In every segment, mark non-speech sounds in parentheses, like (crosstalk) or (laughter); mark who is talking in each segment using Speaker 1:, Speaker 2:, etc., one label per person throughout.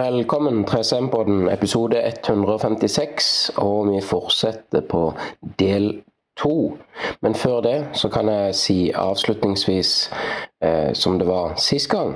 Speaker 1: Velkommen til SM-podden episode 156, og vi fortsetter på del to. Men før det så kan jeg si avslutningsvis, eh, som det var sist gang,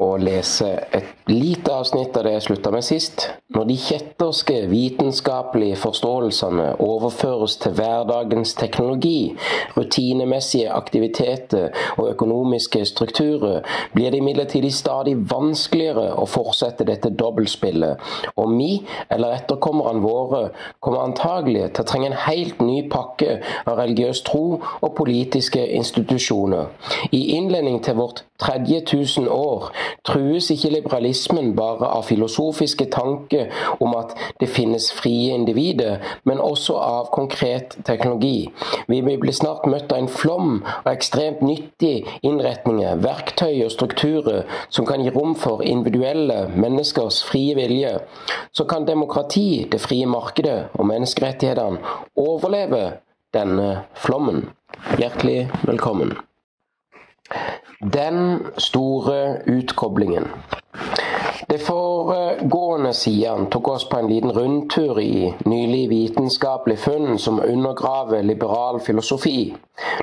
Speaker 1: og lese et lite avsnitt av det jeg slutta med sist. Når de kjetterske vitenskapelige forståelsene overføres til hverdagens teknologi, rutinemessige aktiviteter og økonomiske strukturer, blir det imidlertid stadig vanskeligere å fortsette dette dobbeltspillet, og vi, eller etterkommerne våre, kommer antagelig til å trenge en helt ny pakke av religiøs tro og politiske institusjoner. I innledning til vårt tredje tusen år trues ikke liberalismen bare av filosofiske tanker om at det finnes frie individer, men også av konkret teknologi. Vi blir snart møtt av en flom av ekstremt nyttige innretninger, verktøy og strukturer som kan gi rom for individuelle menneskers frie vilje. Så kan demokrati, det frie markedet og menneskerettighetene overleve denne flommen. Hjertelig velkommen. Den store utkoblingen. Det foregående sidene tok oss på en liten rundtur i nylig vitenskapelig funn som undergraver liberal filosofi.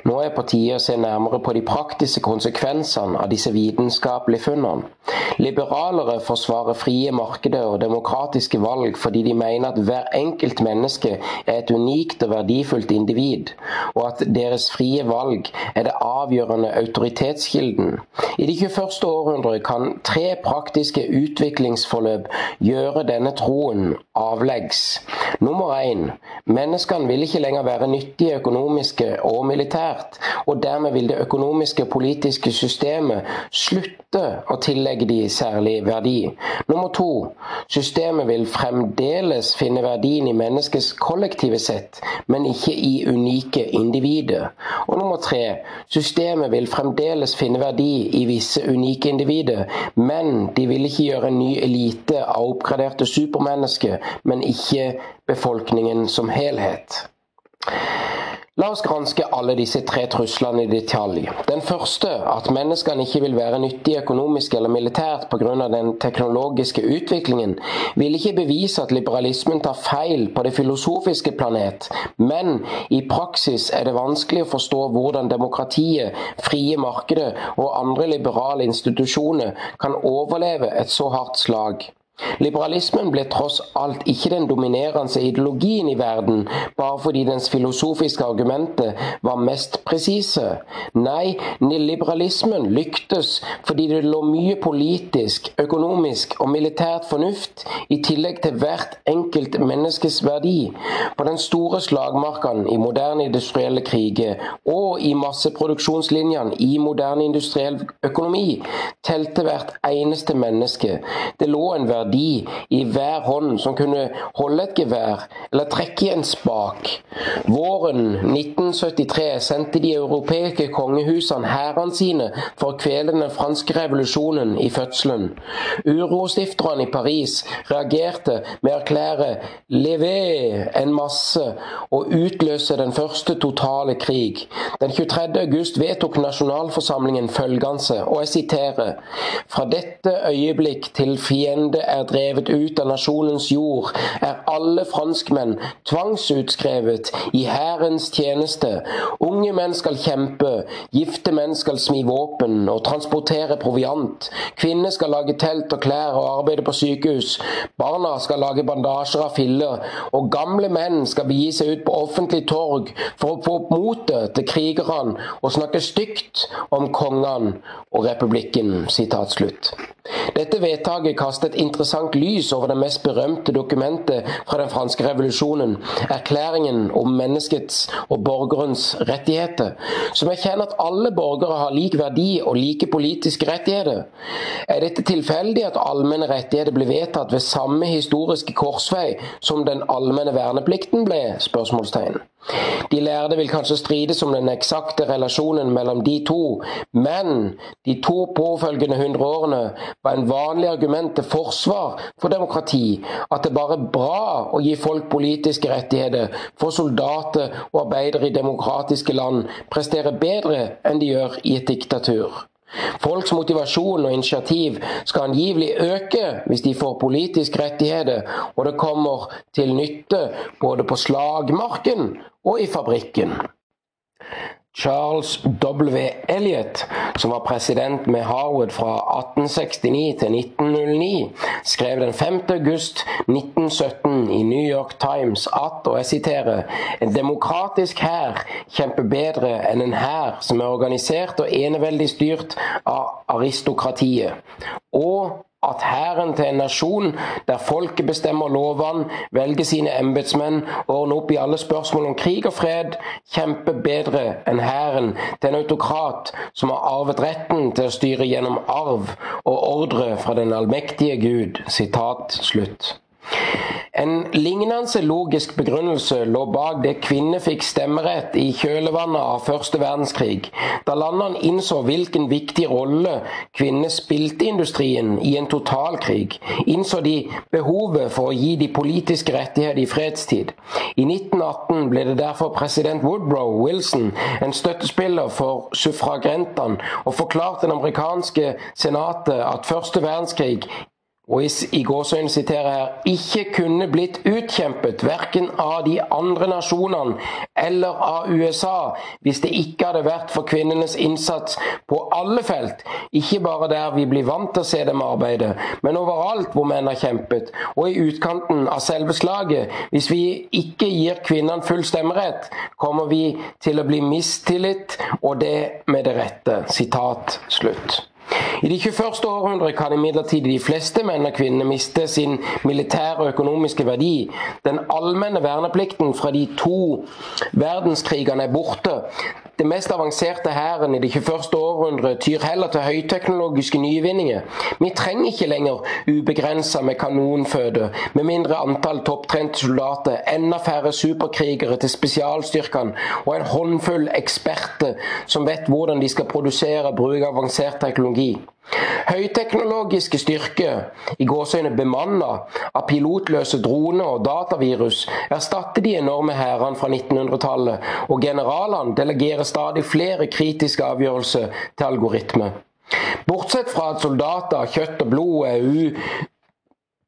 Speaker 1: Nå er på tide å se nærmere på de praktiske konsekvensene av disse vitenskapelige funnene. Liberalere forsvarer frie markeder og demokratiske valg fordi de mener at hver enkelt menneske er et unikt og verdifullt individ, og at deres frie valg er det avgjørende autoritetskilden. I det 21. århundre kan tre praktiske utviklingsforløp gjøre denne troen avleggs. Nummer én. Menneskene vil ikke lenger være nyttige økonomiske og militært, og dermed vil det økonomiske og politiske systemet slutte å tillegge de særlig verdi. Nummer to. Systemet vil fremdeles finne verdien i menneskets kollektive sett, men ikke i unike individer. Og nummer tre. Systemet vil fremdeles finne verdi i visse unike individer, men de vil ikke gjøre en ny elite av oppgraderte supermennesker, men ikke befolkningen som helhet. La oss granske alle disse tre truslene i detalj. Den første, at menneskene ikke vil være nyttige økonomisk eller militært pga. den teknologiske utviklingen, vil ikke bevise at liberalismen tar feil på det filosofiske planet, men i praksis er det vanskelig å forstå hvordan demokratiet, frie markedet og andre liberale institusjoner kan overleve et så hardt slag. Liberalismen ble tross alt ikke den dominerende ideologien i verden bare fordi dens filosofiske argumenter var mest presise. Nei, liberalismen lyktes fordi det lå mye politisk, økonomisk og militært fornuft i tillegg til hvert enkelt menneskes verdi. På den store slagmarken i moderne industrielle kriger og i masseproduksjonslinjene i moderne industriell økonomi telte hvert eneste menneske. Det lå en verdi verdi i hver hånd som kunne holde et gevær eller trekke i en spak. Våren 1973 sendte de europeiske kongehusene hærene sine for å kvele den franske revolusjonen i fødselen. Urostifterne i Paris reagerte med å erklære 'levé' en masse og utløse den første totale krig. Den 23. august vedtok nasjonalforsamlingen følgende, og jeg siterer Fra dette øyeblikk til fiende er drevet ut av nasjonens jord, er alle franskmenn tvangsutskrevet i hærens tjeneste. Unge menn skal kjempe, gifte menn skal smi våpen og transportere proviant. Kvinner skal lage telt og klær og arbeide på sykehus. Barna skal lage bandasjer av filler, og gamle menn skal begi seg ut på offentlig torg for å få opp motet til krigerne og snakke stygt om kongene og republikken. Dette vedtaket kaster et interessant lys over det mest berømte dokumentet fra den franske revolusjonen, erklæringen om menneskets og borgerens rettigheter, som erkjenner at alle borgere har lik verdi og like politiske rettigheter. Er dette tilfeldig at allmenne rettigheter ble vedtatt ved samme historiske korsvei som den allmenne verneplikten ble? spørsmålstegn. De lærde vil kanskje strides om den eksakte relasjonen mellom de to, men de to påfølgende hundre årene var en vanlig argument til forsvar for demokrati at det bare er bra å gi folk politiske rettigheter, for soldater og arbeidere i demokratiske land presterer bedre enn de gjør i et diktatur. Folks motivasjon og initiativ skal angivelig øke hvis de får politiske rettigheter, og det kommer til nytte både på slagmarken og i fabrikken. Charles W. Elliot, som var president med Harwood fra 1869 til 1909, skrev den 5. august 1917 i New York Times at, og jeg siterer, en demokratisk hær kjemper bedre enn en hær som er organisert og eneveldig styrt av aristokratiet. Og at hæren til en nasjon der folket bestemmer lovene, velger sine embetsmenn ordner opp i alle spørsmål om krig og fred, kjemper bedre enn hæren til en autokrat som har arvet retten til å styre gjennom arv og ordre fra den allmektige Gud. Sitat slutt. En lignende logisk begrunnelse lå bak det kvinner fikk stemmerett i kjølvannet av første verdenskrig, da landene innså hvilken viktig rolle kvinner spilte i industrien i en totalkrig, innså de behovet for å gi de politiske rettigheter i fredstid. I 1918 ble det derfor president Woodrow Wilson en støttespiller for suffragentene, og forklarte det amerikanske senatet at første verdenskrig og i, i gåsøyne siterer her, ikke kunne blitt utkjempet verken av de andre nasjonene eller av USA hvis det ikke hadde vært for kvinnenes innsats på alle felt, ikke bare der vi blir vant til å se dem arbeide, men overalt hvor menn har kjempet, og i utkanten av selve slaget. Hvis vi ikke gir kvinnene full stemmerett, kommer vi til å bli mistillit, og det med det rette. Sitat slutt. I det 21. århundre kan imidlertid de fleste menn og kvinner miste sin militære og økonomiske verdi. Den allmenne verneplikten fra de to verdenskrigene er borte. Det mest avanserte hæren i det 21. århundre tyr heller til høyteknologiske nyvinninger. Vi trenger ikke lenger ubegrensa med kanonføde, med mindre antall topptrente soldater, enda færre superkrigere til spesialstyrkene og en håndfull eksperter som vet hvordan de skal produsere og bruke avansert teknologi. Høyteknologiske styrker, i gåseøyne bemanna av pilotløse droner og datavirus, erstatter de enorme hærene fra 1900-tallet, og generalene delegerer stadig flere kritiske avgjørelser til algoritme. Bortsett fra at soldater av kjøtt og blod er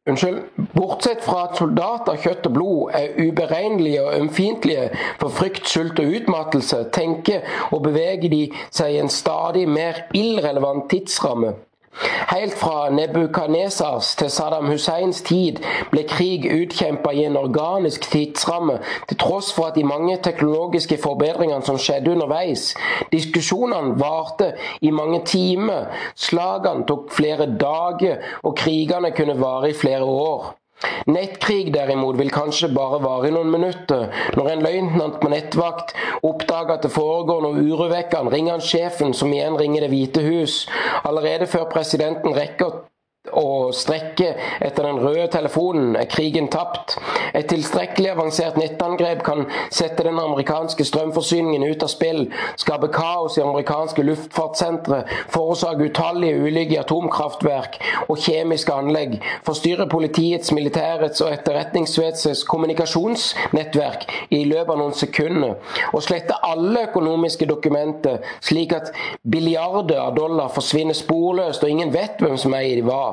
Speaker 1: Unnskyld. Bortsett fra at soldater kjøtt og blod er uberegnelige og ømfintlige for frykt, sult og utmattelse, tenker og beveger de seg i en stadig mer irrelevant tidsramme. Helt fra Nebukadnesars til Saddam Husseins tid ble krig utkjempa i en organisk tidsramme, til tross for at de mange teknologiske forbedringene som skjedde underveis. Diskusjonene varte i mange timer, slagene tok flere dager, og krigene kunne vare i flere år. Nettkrig derimot vil kanskje bare vare i noen minutter. Når en løytnant på nettvakt oppdager at det foregår noe urovekkende, ringer han sjefen, som igjen ringer Det hvite hus. Allerede før presidenten rekker å strekke etter den røde telefonen, er krigen tapt. Et tilstrekkelig avansert nettangrep kan sette den amerikanske strømforsyningen ut av spill, skape kaos i amerikanske luftfartssentre, forårsake utallige ulykker i atomkraftverk og kjemiske anlegg, forstyrre politiets, militærets og etterretningsvesenets kommunikasjonsnettverk i løpet av noen sekunder, og slette alle økonomiske dokumenter, slik at billiarder av dollar forsvinner sporløst og ingen vet hvem som eier de var.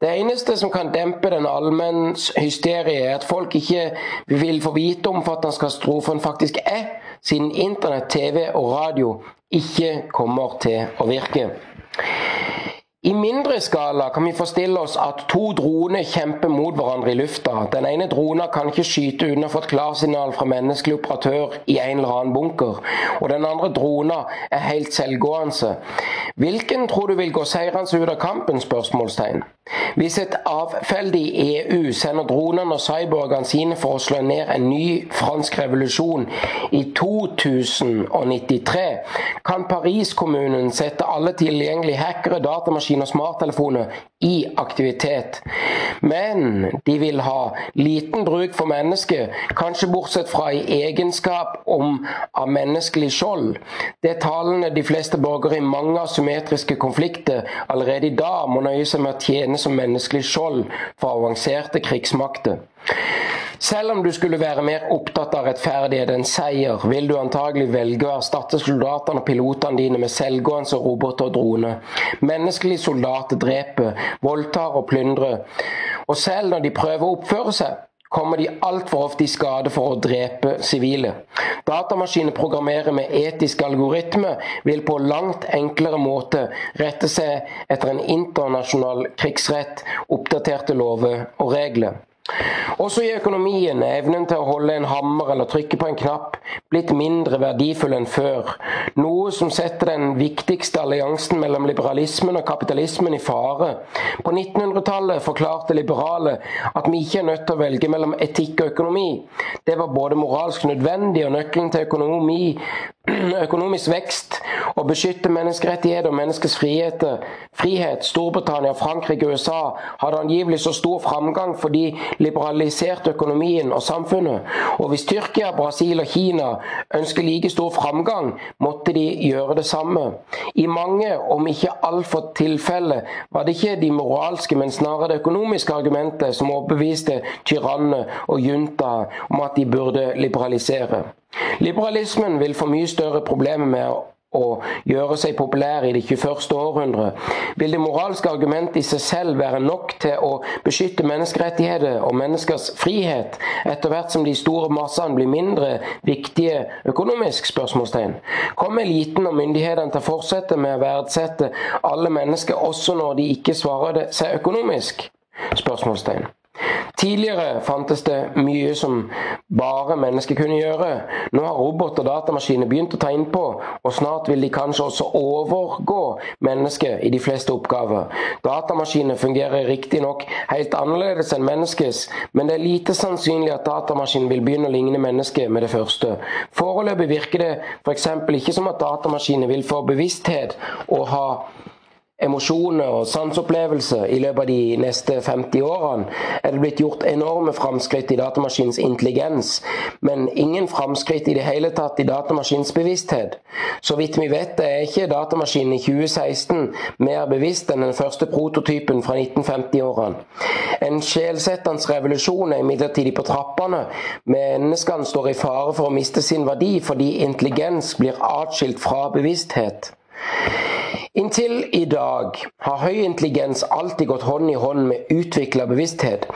Speaker 1: Det eneste som kan dempe den allmenne hysterie, er at folk ikke vil få vite om hva katastrofen faktisk er, siden internett, TV og radio ikke kommer til å virke. I mindre skala kan vi forstille oss at to droner kjemper mot hverandre i lufta. Den ene dronen kan ikke skyte uten å få et klarsignal fra menneskelig operatør i en eller annen bunker, og den andre dronen er helt selvgående. Hvilken tror du vil gå seirende ut av kampen? spørsmålstegn. Hvis et avfeldig EU sender dronene og cyborgene sine for å slå ned en ny fransk revolusjon i 2093, kan Paris-kommunen sette alle tilgjengelige hackere, datamaskiner og smarttelefoner i aktivitet. Men de vil ha liten bruk for mennesket, kanskje bortsett fra i egenskap om av menneskelig skjold. Det er talene de fleste borgere i mange asymmetriske konflikter allerede i dag må nøye seg med å tjene som menneskelig skjold for avanserte krigsmakter. Selv om du skulle være mer opptatt av rettferdighet enn seier, vil du antagelig velge å erstatte soldatene og pilotene dine med selvgående roboter og droner. Menneskelige soldater dreper, voldtar og plyndrer. Og selv når de prøver å oppføre seg, kommer de altfor ofte i skade for å drepe sivile. Datamaskiner programmerer med etiske algoritmer vil på langt enklere måte rette seg etter en internasjonal krigsrett, oppdaterte lover og regler. Også i økonomien er evnen til å holde en hammer eller trykke på en knapp blitt mindre verdifull enn før, noe som setter den viktigste alliansen mellom liberalismen og kapitalismen i fare. På 1900-tallet forklarte liberale at vi ikke er nødt til å velge mellom etikk og økonomi. Det var både moralsk nødvendig og nøkkelen til økonomi (clears throat) økonomisk vekst å beskytte menneskerettigheter og menneskets friheter. frihet. Storbritannia, Frankrike og USA hadde angivelig så stor framgang fordi liberaliserte økonomien og samfunnet. Og hvis Tyrkia, Brasil og Kina ønsker like stor framgang, måtte de gjøre det samme. I mange, om ikke altfor tilfelle, var det ikke de moralske, men snarere det økonomiske argumentet som overbeviste tyrannene og junta om at de burde liberalisere. Liberalismen vil få mye større problemer med å gjøre seg populær i det 21. århundre, vil det moralske argumentet i seg selv være nok til å beskytte menneskerettigheter og menneskers frihet, etter hvert som de store massene blir mindre viktige økonomisk? spørsmålstegn. Kommer eliten og myndighetene til å fortsette med å verdsette alle mennesker også når de ikke svarer det seg økonomisk? spørsmålstegn. Tidligere fantes det mye som bare mennesker kunne gjøre. Nå har robot og datamaskiner begynt å ta innpå, og snart vil de kanskje også overgå mennesket i de fleste oppgaver. Datamaskiner fungerer riktignok helt annerledes enn menneskes, men det er lite sannsynlig at datamaskinen vil begynne å ligne mennesket med det første. Foreløpig virker det f.eks. ikke som at datamaskiner vil få bevissthet og ha emosjoner og sanseopplevelser i løpet av de neste 50 årene, er det blitt gjort enorme framskritt i datamaskinens intelligens, men ingen framskritt i det hele tatt i datamaskinens bevissthet. Så vidt vi vet, er ikke datamaskinen i 2016 mer bevisst enn den første prototypen fra 1950-årene. En sjelsettende revolusjon er imidlertid på trappene. Menneskene står i fare for å miste sin verdi fordi intelligens blir atskilt fra bevissthet. Inntil i dag har høy intelligens alltid gått hånd i hånd med utvikla bevissthet.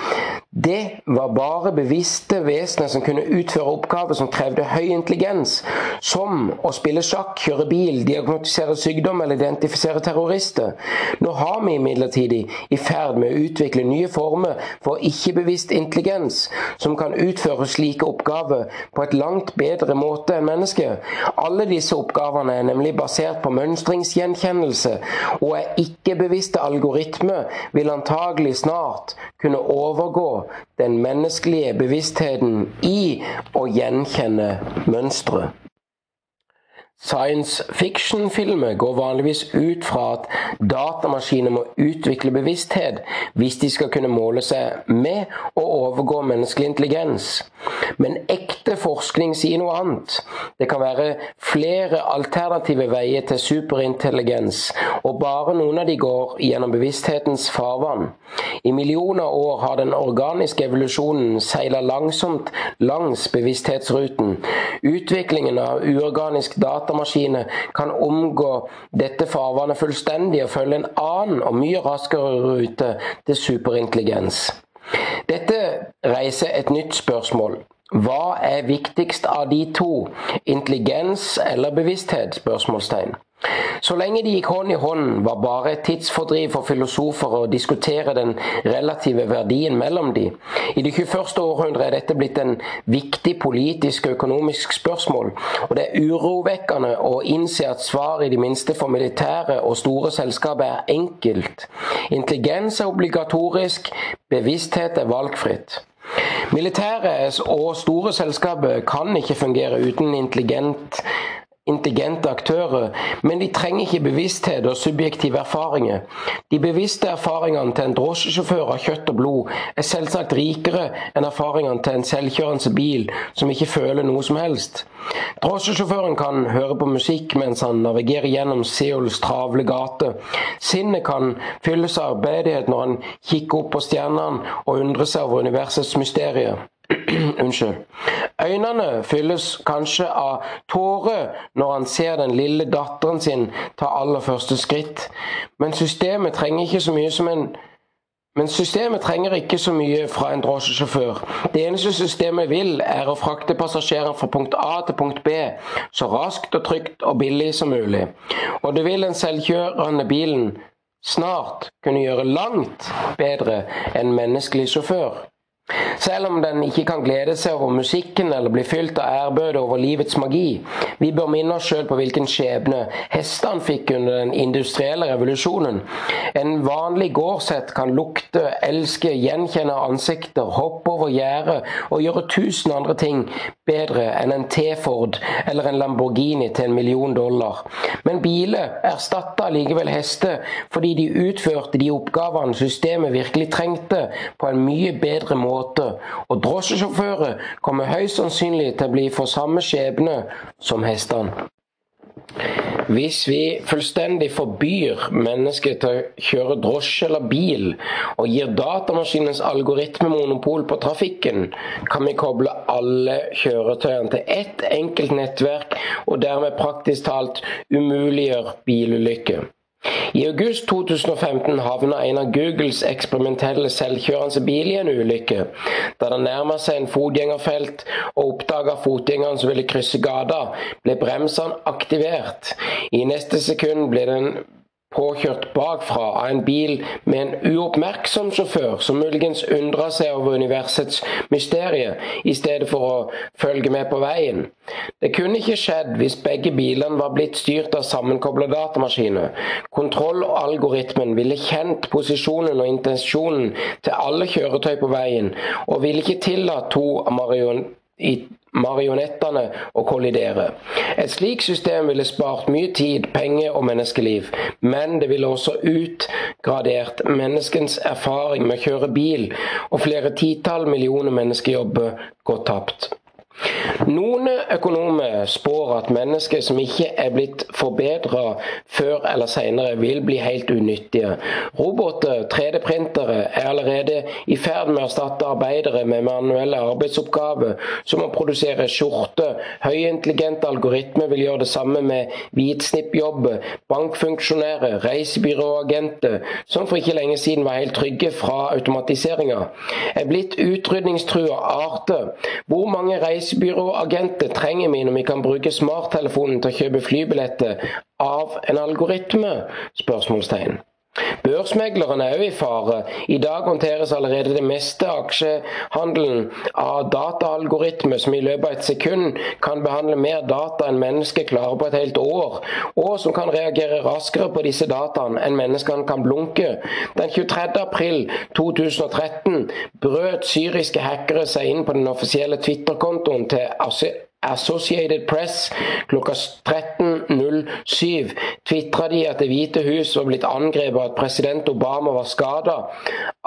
Speaker 1: Det var bare bevisste vesener som kunne utføre oppgaver som krevde høy intelligens, som å spille sjakk, kjøre bil, diagnostisere sykdom eller identifisere terrorister. Nå har vi imidlertid i ferd med å utvikle nye former for ikke-bevisst intelligens, som kan utføre slike oppgaver på et langt bedre måte enn mennesker. Alle disse oppgavene er nemlig basert på mønstringsgjenkjennelse, og er ikke-bevisste algoritme vil antagelig snart kunne overgå den menneskelige bevisstheten i å gjenkjenne mønstre. Science fiction-filmer går vanligvis ut fra at datamaskiner må utvikle bevissthet hvis de skal kunne måle seg med og overgå menneskelig intelligens. Men ekte forskning sier noe annet. Det kan være flere alternative veier til superintelligens, og bare noen av de går gjennom bevissthetens farvann. I millioner år har den organiske evolusjonen seila langsomt langs bevissthetsruten. Utviklingen av uorganisk data datamaskiner kan omgå dette farvannet fullstendig og følge en annen og mye raskere rute til superintelligens. Dette reiser et nytt spørsmål. Hva er viktigst av de to, intelligens eller bevissthet? spørsmålstegn. Så lenge de gikk hånd i hånd, var bare et tidsfordriv for filosofer å diskutere den relative verdien mellom de. I det 21. århundre er dette blitt en viktig politisk og økonomisk spørsmål, og det er urovekkende å innse at svaret i det minste for militære og store selskaper er enkelt. Intelligens er obligatorisk, bevissthet er valgfritt. Militære og store selskaper kan ikke fungere uten intelligent intelligente aktører, men de trenger ikke bevissthet og subjektive erfaringer. De bevisste erfaringene til en drosjesjåfør av kjøtt og blod er selvsagt rikere enn erfaringene til en selvkjørende bil som ikke føler noe som helst. Drosjesjåføren kan høre på musikk mens han navigerer gjennom Seouls travle gater. Sinnet kan fylles av arbeidighet når han kikker opp på stjernene og undrer seg over universets mysterier. (clears throat) Unnskyld. Øynene fylles kanskje av tårer når han ser den lille datteren sin ta aller første skritt, men systemet trenger ikke så mye som en men systemet trenger ikke så mye fra en drosjesjåfør. Det eneste systemet vil, er å frakte passasjeren fra punkt A til punkt B så raskt og trygt og billig som mulig. Og det vil den selvkjørende bilen snart kunne gjøre langt bedre enn menneskelig sjåfør. Selv om den ikke kan glede seg over musikken eller bli fylt av ærbøde over livets magi, vi bør minne oss sjøl på hvilken skjebne hestene fikk under den industrielle revolusjonen. En vanlig gårdshett kan lukte, elske, gjenkjenne ansikter, hoppe over gjerdet og gjøre tusen andre ting bedre enn en T-Ford eller en Lamborghini til en million dollar. Men biler erstatta likevel hester fordi de utførte de oppgavene systemet virkelig trengte, på en mye bedre måte måte, og drosjesjåfører kommer høyst sannsynlig til å bli for samme skjebne som hestene. Hvis vi fullstendig forbyr mennesker til å kjøre drosje eller bil, og gir datamaskinens algoritmemonopol på trafikken, kan vi koble alle kjøretøyene til ett enkelt nettverk, og dermed praktisk talt umuliggjør bilulykker. I august 2015 havna en av Googles eksperimentelle selvkjørende bil i en ulykke. Da den nærma seg en fotgjengerfelt og oppdaga fotgjengeren som ville krysse gata, ble bremsene aktivert. I neste sekund ble den påkjørt bakfra av en bil med en uoppmerksom sjåfør som muligens undra seg over universets mysterie, i stedet for å følge med på veien. Det kunne ikke skjedd hvis begge bilene var blitt styrt av sammenkobla datamaskiner. Kontrollalgoritmen ville kjent posisjonen og intensjonen til alle kjøretøy på veien, og ville ikke tillatt to marion i marionettene å kollidere. Et slikt system ville spart mye tid, penger og menneskeliv, men det ville også utgradert menneskens erfaring med å kjøre bil, og flere titall millioner menneskejobber gått tapt. Noen økonomer spår at mennesker som ikke er blitt forbedra før eller senere, vil bli helt unyttige. Roboter, 3D-printere, er allerede i ferd med å erstatte arbeidere med manuelle arbeidsoppgaver, som å produsere skjorter. Høyintelligente algoritmer vil gjøre det samme med hvitsnippjobber, bankfunksjonærer, reisebyråagenter, som for ikke lenge siden var helt trygge fra automatiseringa. Er blitt utrydningstrua arter. Hvor mange reiser Reisebyråagenter trenger vi når vi kan bruke smarttelefonen til å kjøpe flybilletter av en algoritme? spørsmålstegn. Børsmegleren er òg i fare. I dag håndteres allerede det meste aksjehandelen av dataalgoritmer som i løpet av et sekund kan behandle mer data enn mennesker klarer på et helt år, og som kan reagere raskere på disse dataene enn menneskene kan blunke. Den 23. april 2013 brøt syriske hackere seg inn på den offisielle Twitter-kontoen til Associated Press klokka 13.07 tvitra de at Det hvite hus var blitt angrepet, at president Obama var skada.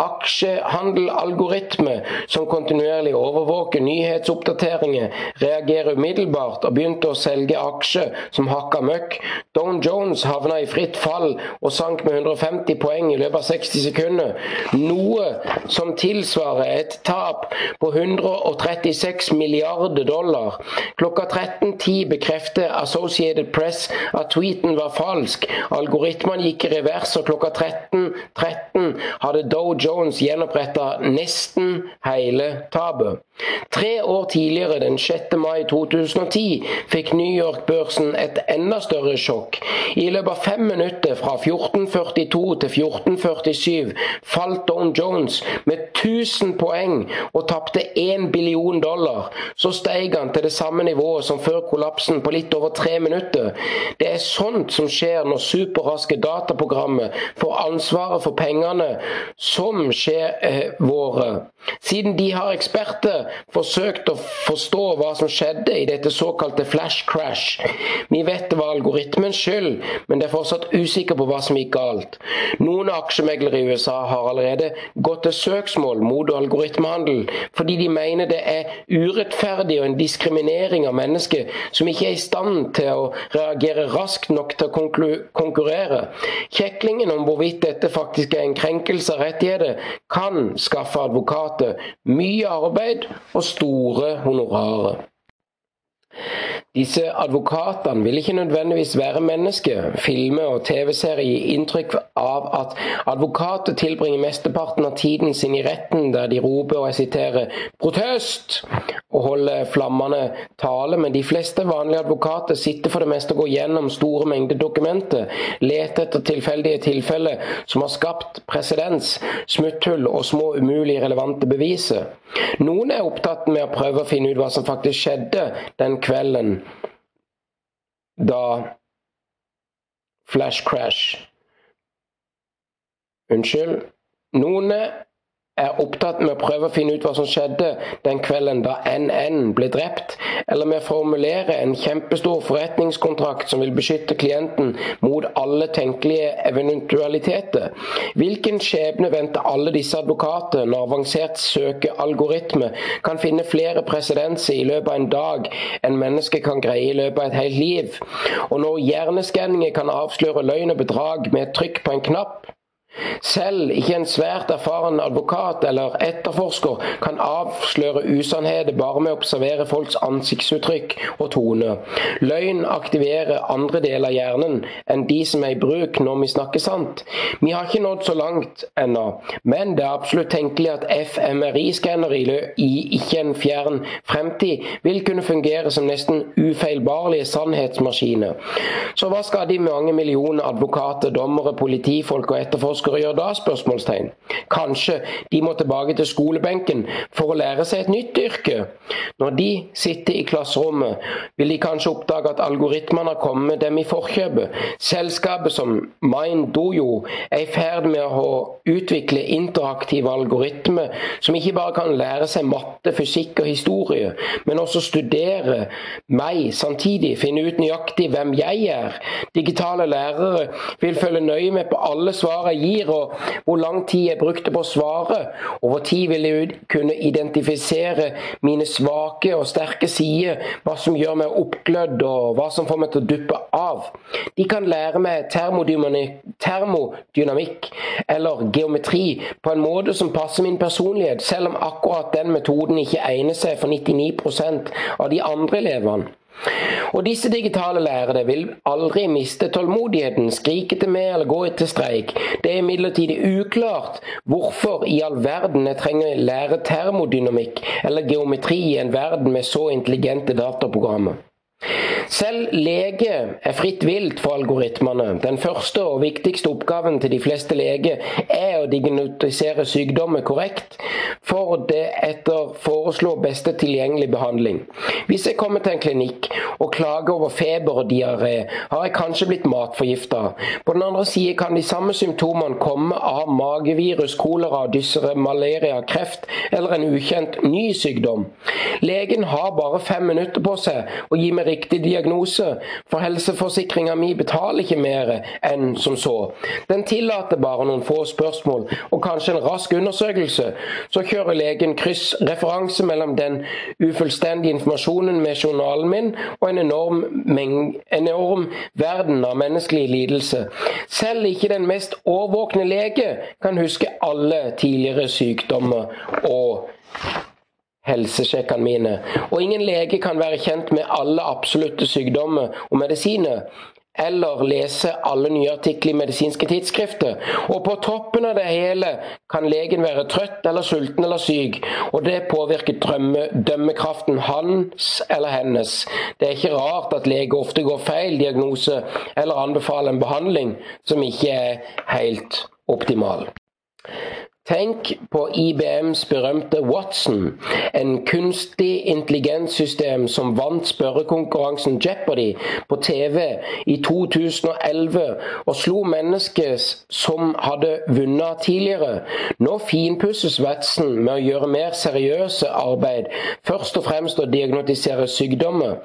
Speaker 1: Aksjehandelalgoritme som kontinuerlig overvåker nyhetsoppdateringer, reagerer umiddelbart og begynte å selge aksjer som hakka møkk. Don Jones havna i fritt fall og sank med 150 poeng i løpet av 60 sekunder. Noe som tilsvarer et tap på 136 milliarder dollar. Klokka 13.10 bekrefter Associated Press at tweeten var falsk. Algoritmene gikk i revers, og klokka 13.13 13 hadde Doe Jones gjenoppretta nesten hele tapet. Tre år tidligere, den 6. mai 2010, fikk New York-børsen et enda større sjokk. I løpet av fem minutter, fra 14.42 til 14.47, falt Don Jones med 1000 poeng og tapte 1 billion dollar. Så steg han til det samme nivået som før kollapsen, på litt over tre minutter. Det er sånt som skjer når superraske dataprogrammer får ansvaret for pengene som skjer eh, våre. Siden de har eksperter forsøkt å forstå hva som skjedde i dette såkalte flash crash. Vi vet det var algoritmens skyld, men det er fortsatt usikker på hva som gikk galt. Noen aksjemeglere i USA har allerede gått til søksmål mot algoritmehandel fordi de mener det er urettferdig og en diskriminering av mennesker som ikke er i stand til å reagere raskt nok til å konkurrere. Kjeklingen om hvorvidt dette faktisk er en krenkelse av rettigheter, kan skaffe advokat advokater mye arbeid og store honorarer. Disse advokatene vil ikke nødvendigvis være mennesker. Filmer og TV-serier gir inntrykk av at advokater tilbringer mesteparten av tiden sin i retten der de roper og jeg siterer 'protest' og holder flammende tale, men de fleste vanlige advokater sitter for det meste og går gjennom store mengder dokumenter, leter etter tilfeldige tilfeller som har skapt presedens, smutthull og små umulig relevante beviser. Noen er opptatt med å prøve å finne ut hva som faktisk skjedde den kvelden da Flash Crash Unnskyld. Noen er opptatt med å prøve å finne ut hva som skjedde den kvelden da NN ble drept, eller med å formulere en kjempestor forretningskontrakt som vil beskytte klienten mot alle tenkelige eventualiteter. Hvilken skjebne venter alle disse advokater når avansert søkealgoritme kan finne flere presedenser i løpet av en dag enn mennesket kan greie i løpet av et helt liv? Og når hjerneskanninger kan avsløre løgn og bedrag med et trykk på en knapp? Selv ikke en svært erfaren advokat eller etterforsker kan avsløre usannheter bare med å observere folks ansiktsuttrykk og tone. Løgn aktiverer andre deler av hjernen enn de som er i bruk når vi snakker sant. Vi har ikke nådd så langt ennå, men det er absolutt tenkelig at FMRI-skannere i ikke en fjern fremtid vil kunne fungere som nesten ufeilbarlige sannhetsmaskiner. Så hva skal de mange millioner advokater, dommere, politifolk og etterforskere forskere gjøre da? spørsmålstegn. Kanskje de må tilbake til skolebenken for å lære seg et nytt yrke? Når de sitter i klasserommet, vil de kanskje oppdage at algoritmene har kommet dem i forkjøpet. Selskapet som MindDojo er i ferd med å utvikle interaktive algoritmer som ikke bare kan lære seg matte, fysikk og historie, men også studere meg samtidig, finne ut nøyaktig hvem jeg er. Digitale lærere vil følge nøye med på alle svar jeg gir gir, og hvor lang tid jeg brukte på å svare. Over tid vil jeg kunne identifisere mine svake og sterke sider, hva som gjør meg oppglødd og hva som får meg til å duppe av. De kan lære meg termodynamikk eller geometri på en måte som passer min personlighet, selv om akkurat den metoden ikke egner seg for 99% av de andre elevene. Og disse digitale lærere vil aldri miste tålmodigheten, skrike til meg eller gå til streik. Det er imidlertid uklart hvorfor i all verden jeg trenger lære termodynamikk eller geometri i en verden med så intelligente dataprogrammer. Selv lege er fritt vilt for algoritmene. Den første og viktigste oppgaven til de fleste leger er å diagnostisere sykdommer korrekt, for det etter foreslå beste tilgjengelig behandling. Hvis jeg kommer til en klinikk og klager over feber og diaré, har jeg kanskje blitt matforgifta. På den andre side kan de samme symptomene komme av magevirus, kolera, dysere, malaria, kreft eller en ukjent ny sykdom. Legen har bare fem minutter på seg å gi meg riktig diagnose for helseforsikringa mi betaler ikke mer enn som så. Den tillater bare noen få spørsmål og kanskje en rask undersøkelse. Så kjører legen kryssreferanse mellom den ufullstendige informasjonen med journalen min og en enorm, en enorm verden av menneskelig lidelse. Selv ikke den mest årvåkne lege kan huske alle tidligere sykdommer og helsesjekkene mine. Og ingen lege kan være kjent med alle absolutte sykdommer og medisiner. Eller lese alle nye artikler i medisinske tidsskrifter. Og på toppen av det hele kan legen være trøtt eller sulten eller syk, og det påvirker drømme, dømmekraften hans eller hennes. Det er ikke rart at leger ofte går feil diagnose eller anbefaler en behandling som ikke er helt optimal. Tenk på IBMs berømte Watson, en kunstig intelligenssystem som vant spørrekonkurransen Jeopardy på TV i 2011 og slo mennesket som hadde vunnet tidligere. Nå finpusses Watson med å gjøre mer seriøse arbeid, først og fremst å diagnotisere sykdommer.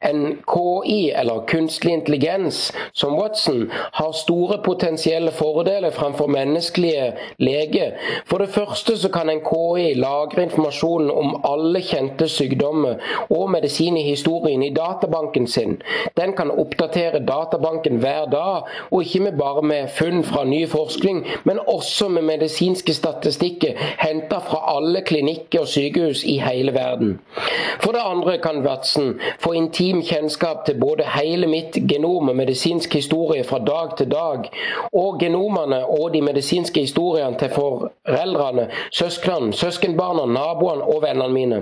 Speaker 1: En KI, eller kunstig intelligens, som Watson, har store potensielle fordeler framfor menneskelige leger For det første så kan en KI lagre informasjonen om alle kjente sykdommer og medisin i historien i databanken sin. Den kan oppdatere databanken hver dag, og ikke bare med funn fra ny forskning, men også med medisinske statistikker henta fra alle klinikker og sykehus i hele verden. For det andre kan Watson få intim kjennskap til både hele mitt genom og medisinsk historie fra dag til dag, og genomene og de medisinske historiene til foreldrene, søsknene, søskenbarna, naboene og vennene mine.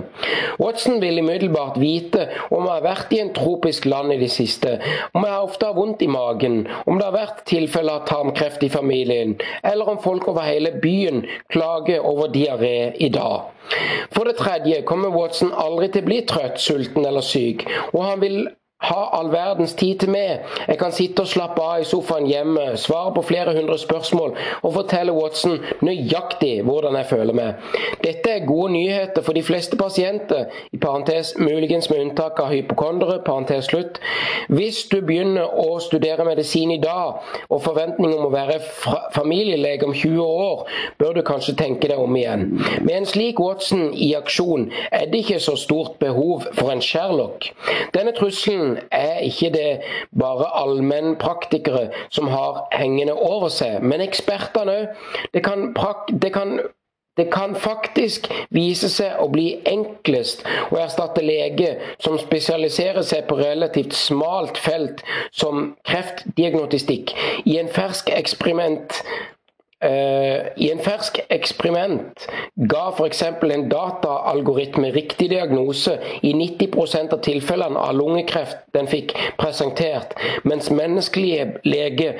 Speaker 1: Watson vil umiddelbart vite om jeg har vært i en tropisk land i det siste, om jeg ofte har vondt i magen, om det har vært tilfeller av tarmkreft i familien, eller om folk over hele byen klager over diaré i dag. For det tredje kommer Watson aldri til å bli trøtt, sulten eller syk, og han vil ha all verdens tid til meg. Jeg kan sitte og slappe av i sofaen hjemme, svare på flere hundre spørsmål og fortelle Watson nøyaktig hvordan jeg føler meg. Dette er gode nyheter for de fleste pasienter, i parentes muligens med unntak av hypokondere, parentes slutt. Hvis du begynner å studere medisin i dag, og forventning om å være familielege om 20 år, bør du kanskje tenke deg om igjen. Med en slik Watson i aksjon er det ikke så stort behov for en Sherlock. Denne trusselen er ikke det bare allmennpraktikere som har hengende over seg, men ekspertene òg. Det, det, det kan faktisk vise seg å bli enklest å erstatte lege som spesialiserer seg på relativt smalt felt som kreftdiagnostikk. I en fersk eksperiment Uh, I en fersk eksperiment ga f.eks. en dataalgoritme riktig diagnose i 90% av tilfellene av lungekreft den fikk presentert, mens menneskelige lege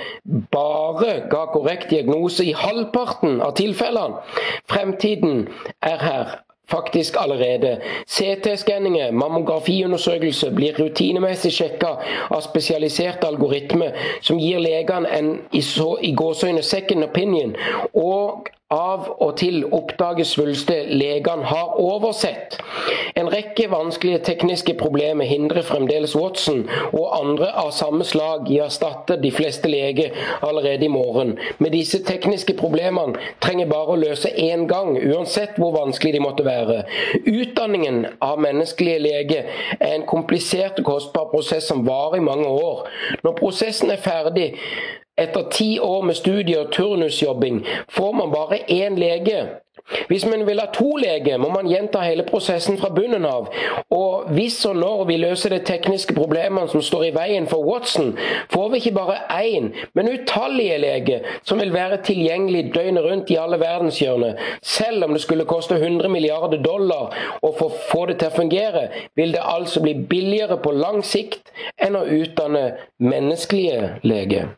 Speaker 1: bare ga korrekt diagnose i halvparten av tilfellene. Fremtiden er her faktisk allerede. CT-skanninger, mammografiundersøkelse blir rutinemessig sjekka av spesialiserte algoritmer som gir legene en i, så, i gåsøgne second opinion, og av og til oppdage svulster legene har oversett. En rekke vanskelige tekniske problemer hindrer fremdeles Watson og andre av samme slag i å erstatte de fleste leger allerede i morgen. Med disse tekniske problemene trenger bare å løse én gang, uansett hvor vanskelig de måtte være. Utdanningen av menneskelige leger er en komplisert og kostbar prosess som varer i mange år. Når prosessen er ferdig, etter ti år med studier og turnusjobbing får man bare én lege. Hvis man vil ha to leger, må man gjenta hele prosessen fra bunnen av. Og hvis og når vi løser de tekniske problemene som står i veien for Watson, får vi ikke bare én, men utallige leger som vil være tilgjengelig døgnet rundt i alle verdenshjørner. Selv om det skulle koste 100 milliarder dollar å få det til å fungere, vil det altså bli billigere på lang sikt enn å utdanne menneskelige leger.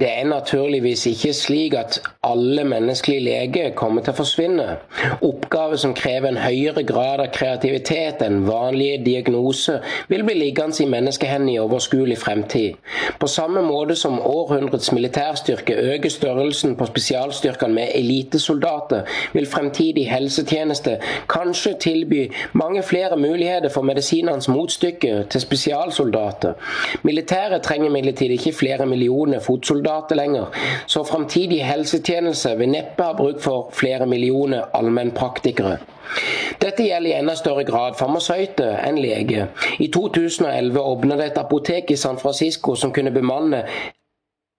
Speaker 1: Det er naturligvis ikke slik at alle menneskelige leger kommer til å forsvinne. Oppgaver som krever en høyere grad av kreativitet enn vanlige diagnoser, vil bli liggende i menneskehendene i overskuelig fremtid. På samme måte som århundrets militærstyrke øker størrelsen på spesialstyrkene med elitesoldater, vil fremtidig helsetjeneste kanskje tilby mange flere muligheter for medisinenes motstykke til spesialsoldater. Militæret trenger imidlertid ikke flere millioner fotsoldater soldater lenger, så framtidig helsetjeneste vil neppe ha bruk for flere millioner allmennpraktikere. Dette gjelder i enda større grad farmasøyter enn lege. I 2011 åpnet et apotek i San Francisco som kunne bemanne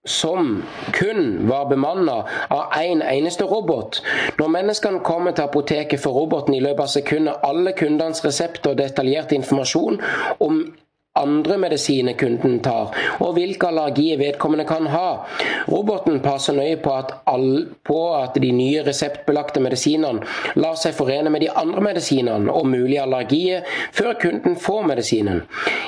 Speaker 1: som kun var bemanna av én en eneste robot. Når menneskene kommer til apoteket, får roboten i løpet av sekunder alle kundenes resepter og detaljert informasjon om andre medisiner kunden tar, og hvilke allergier vedkommende kan ha. Roboten passer nøye på at, all, på at de nye reseptbelagte medisinene lar seg forene med de andre medisinene og mulige allergier før kunden får medisinen.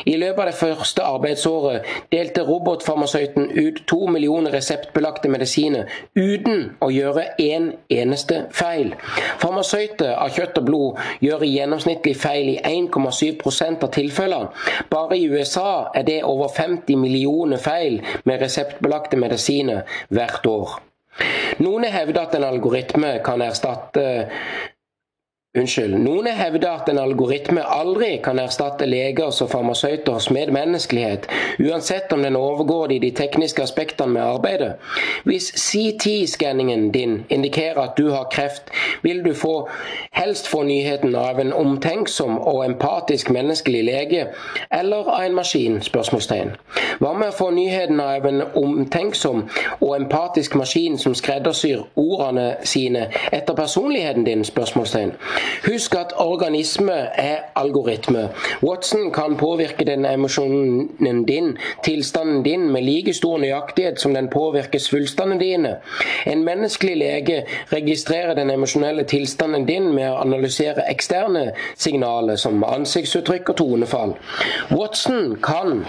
Speaker 1: I løpet av det første arbeidsåret delte robotfarmasøyten ut to millioner reseptbelagte medisiner uten å gjøre en eneste feil. Farmasøyter av kjøtt og blod gjør gjennomsnittlig feil i 1,7% av tilfellene. Bare i USA er det over 50 millioner feil med reseptbelagte medisiner hvert år. Noen hevder at en algoritme kan erstatte Unnskyld. Noen har hevdet at en algoritme aldri kan erstatte legers og farmasøyters medmenneskelighet, uansett om den overgår i de tekniske aspektene med arbeidet. Hvis CT-skanningen din indikerer at du har kreft, vil du få, helst få nyheten av en omtenksom og empatisk menneskelig lege, eller av en maskin? spørsmålstegn. Hva med å få nyheten av en omtenksom og empatisk maskin som skreddersyr ordene sine etter personligheten din? spørsmålstegn. Husk at organisme er algoritme. Watson kan påvirke den emosjonen din, tilstanden din, med like stor nøyaktighet som den påvirker svulstene dine. En menneskelig lege registrerer den emosjonelle tilstanden din med å analysere eksterne signaler som ansiktsuttrykk og tonefall. Watson kan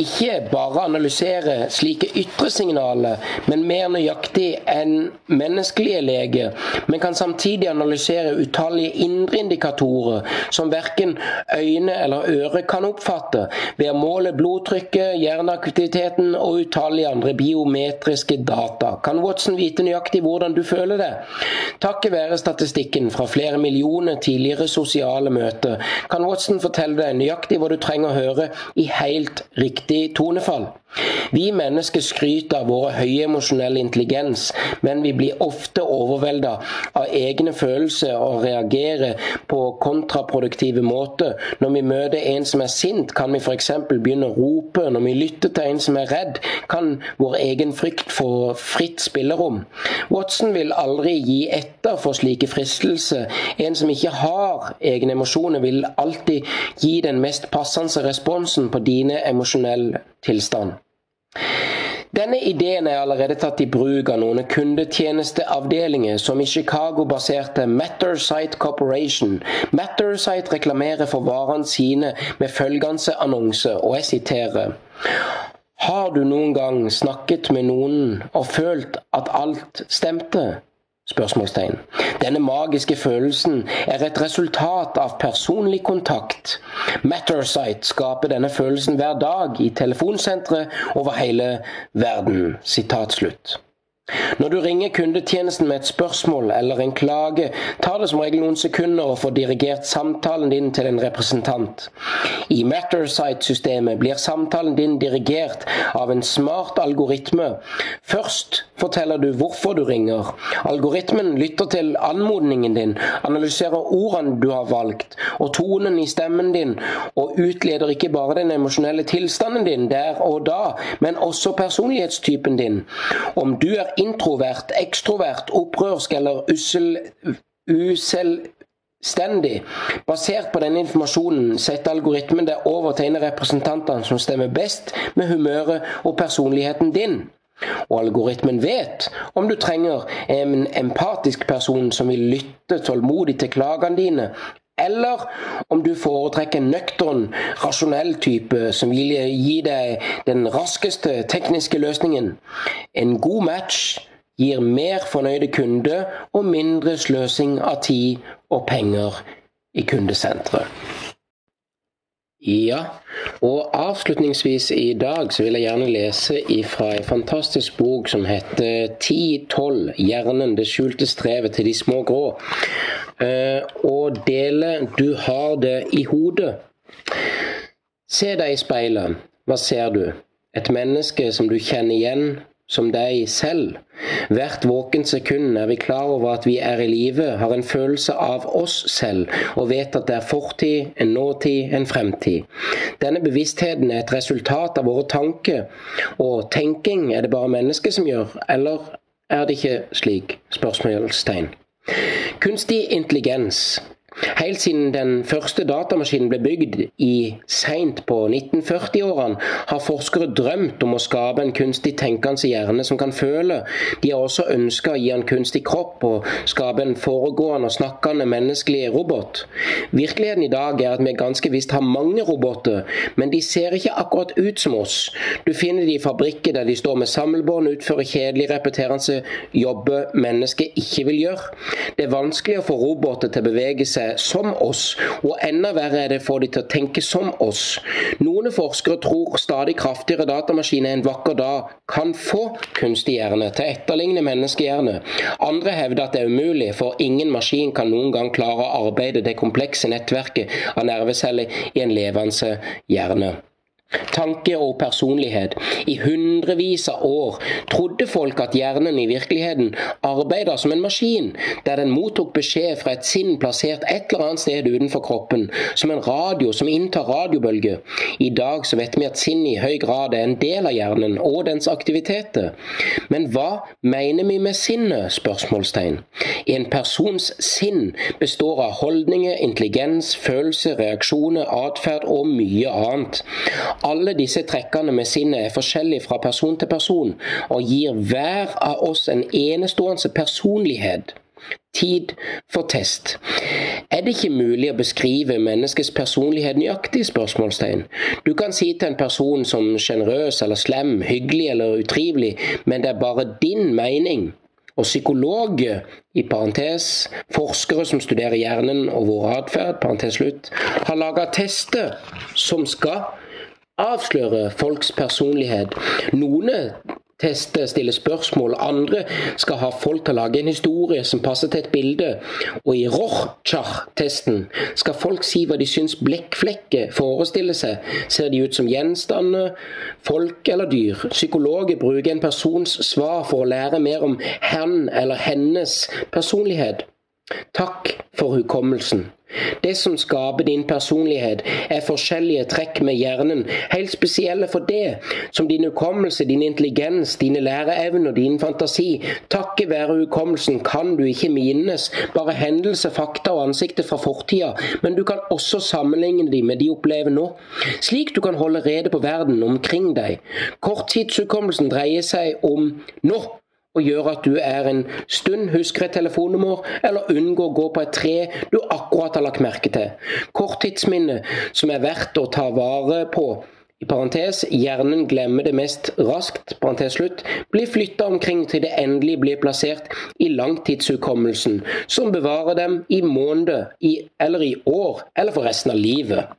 Speaker 1: ikke bare analysere slike ytre signaler, men mer nøyaktig enn menneskelige leger, men kan samtidig analysere utallige indre indikatorer som verken øyne eller øre kan oppfatte, ved å måle blodtrykket, hjerneaktiviteten og utallige andre biometriske data. Kan Watson vite nøyaktig hvordan du føler det? Takket være statistikken fra flere millioner tidligere sosiale møter, kan Watson fortelle deg nøyaktig hva du trenger å høre i helt riktig tonefall. Vi mennesker skryter av vår høye emosjonelle intelligens, men vi blir ofte overvelda av egne følelser og reagerer på kontraproduktive måter. Når vi møter en som er sint, kan vi f.eks. begynne å rope. Når vi lytter til en som er redd, kan vår egen frykt få fritt spillerom. Watson vil aldri gi etter for slike fristelser. En som ikke har egne emosjoner, vil alltid gi den mest passende responsen på dine emosjonelle tilstand. Denne ideen er allerede tatt i bruk av noen kundetjenesteavdelinger, som i Chicago-baserte Mattersite Corporation. Mattersite reklamerer for varene sine med følgende annonse, og jeg siterer Har du noen gang snakket med noen og følt at alt stemte? Spørsmålstegn. Denne magiske følelsen er et resultat av personlig kontakt. Mattersight skaper denne følelsen hver dag i telefonsentre over hele verden. Sitat slutt. Når du ringer kundetjenesten med et spørsmål eller en klage, tar det som regel noen sekunder å få dirigert samtalen din til en representant. I Mattersite-systemet blir samtalen din dirigert av en smart algoritme. Først forteller du hvorfor du ringer. Algoritmen lytter til anmodningen din, analyserer ordene du har valgt, og tonen i stemmen din, og utleder ikke bare den emosjonelle tilstanden din der og da, men også personlighetstypen din. Om du er introvert, ekstrovert, opprørsk eller ussel, uselvstendig. Basert på denne informasjonen setter algoritmen deg over til en av representantene som stemmer best med humøret og personligheten din. Og algoritmen vet om du trenger en empatisk person som vil lytte tålmodig til klagene dine, eller om du foretrekker nøktern, rasjonell type som vil gi deg den raskeste tekniske løsningen. En god match gir mer fornøyde kunder og mindre sløsing av tid og penger i kundesenteret. Ja, og avslutningsvis i dag så vil jeg gjerne lese fra en fantastisk bok som heter 10-12 Hjernen, det skjulte strevet til de små grå. Eh, og dele Du har det i hodet. Se deg i speilet. Hva ser du? Et menneske som du kjenner igjen som deg selv. Hvert våkent sekund er vi klar over at vi er i live, har en følelse av oss selv, og vet at det er fortid, en nåtid, en fremtid. Denne bevisstheten er et resultat av våre tanker, og tenking er det bare mennesket som gjør, eller er det ikke slik? Spørsmålstegn. Kunstig intelligens Helt siden den første datamaskinen ble bygd i seint på 1940-årene, har forskere drømt om å skape en kunstig tenkende hjerne som kan føle. De har også ønska å gi en kunstig kropp og skape en foregående og snakkende menneskelig robot. Virkeligheten i dag er at vi ganske visst har mange roboter, men de ser ikke akkurat ut som oss. Du finner de i fabrikker der de står med samlebånd, utfører kjedelig repeterende jobber mennesker ikke vil gjøre. Det er vanskelig å få roboter til å bevege seg som oss, og enda verre er det å få de til å tenke som oss. Noen forskere tror stadig kraftigere datamaskiner en vakker dag kan få kunstig hjerne til å etterligne menneskehjerne. Andre hevder at det er umulig, for ingen maskin kan noen gang klare å arbeide det komplekse nettverket av nerveceller i en levende hjerne tanke og personlighet. I hundrevis av år trodde folk at hjernen i virkeligheten arbeidet som en maskin, der den mottok beskjed fra et sinn plassert et eller annet sted utenfor kroppen, som en radio som inntar radiobølger. I dag så vet vi at sinnet i høy grad er en del av hjernen og dens aktiviteter. Men hva mener vi med sinnet? spørsmålstegn. En persons sinn består av holdninger, intelligens, følelser, reaksjoner, atferd og mye annet. Alle disse trekkene med sinnet er forskjellige fra person til person, og gir hver av oss en enestående personlighet. Tid for test. Er det ikke mulig å beskrive menneskets personlighet nøyaktig? spørsmålstegn? Du kan si til en person som sjenerøs eller slem, hyggelig eller utrivelig, men det er bare din mening. Og psykologer, i parentes, forskere som studerer hjernen og vår atferd, parentes slutt, har laga tester som skal avsløre folks personlighet. Noen tester, stiller spørsmål, andre skal ha folk til å lage en historie som passer til et bilde. Og i Rochach-testen skal folk si hva de syns blekkflekker forestiller seg. Ser de ut som gjenstander, folk eller dyr? Psykologer bruker en persons svar for å lære mer om han eller hennes personlighet. Takk for hukommelsen. Det som skaper din personlighet, er forskjellige trekk med hjernen, helt spesielle for det, som din hukommelse, din intelligens, dine læreevner, din fantasi. Takket være hukommelsen kan du ikke minnes bare hendelser, fakta og ansikter fra fortida, men du kan også sammenligne dem med de opplever nå, slik du kan holde rede på verden omkring deg. Korttidshukommelsen dreier seg om nå og gjør at du er en stund husker et telefonnummer, eller unngår å gå på et tre du akkurat har lagt merke til. Korttidsminne som er verdt å ta vare på. I parentes, Hjernen glemmer det mest raskt, parentes slutt, blir flytta omkring til det endelig blir plassert i langtidshukommelsen, som bevarer dem i måneder, i, eller i år, eller for resten av livet.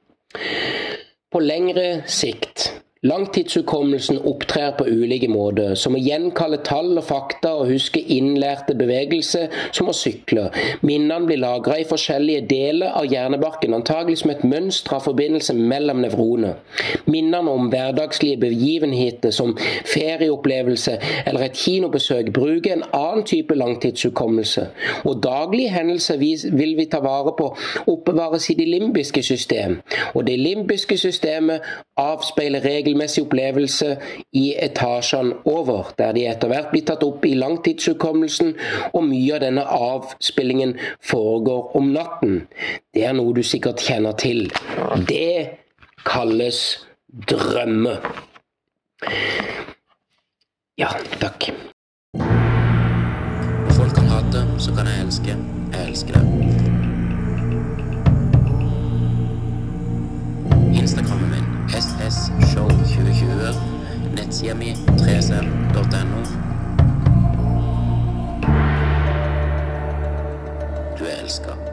Speaker 1: På lengre sikt Langtidshukommelsen opptrer på ulike måter, som å gjenkalle tall og fakta og huske innlærte bevegelser, som å sykle. Minnene blir lagra i forskjellige deler av hjernebarken, antagelig som et mønster av forbindelse mellom nevroner. Minnene om hverdagslige begivenheter som ferieopplevelse eller et kinobesøk bruker en annen type langtidshukommelse. Og daglige hendelser vil vi ta vare på oppbevares i det limbiske system. Og det limbiske systemet avspeiler regelmessig opplevelse i etasjene over, der de etter hvert blir tatt opp i langtidshukommelsen, og mye av denne avspillingen foregår om natten. Det er noe du sikkert kjenner til. Det kalles drømme. Ja, takk.
Speaker 2: Folk kan hate, så kan jeg elske. Jeg elsker det. Instagrammen min sshow2020. Nettsida mi 3sm.no. Du er elska.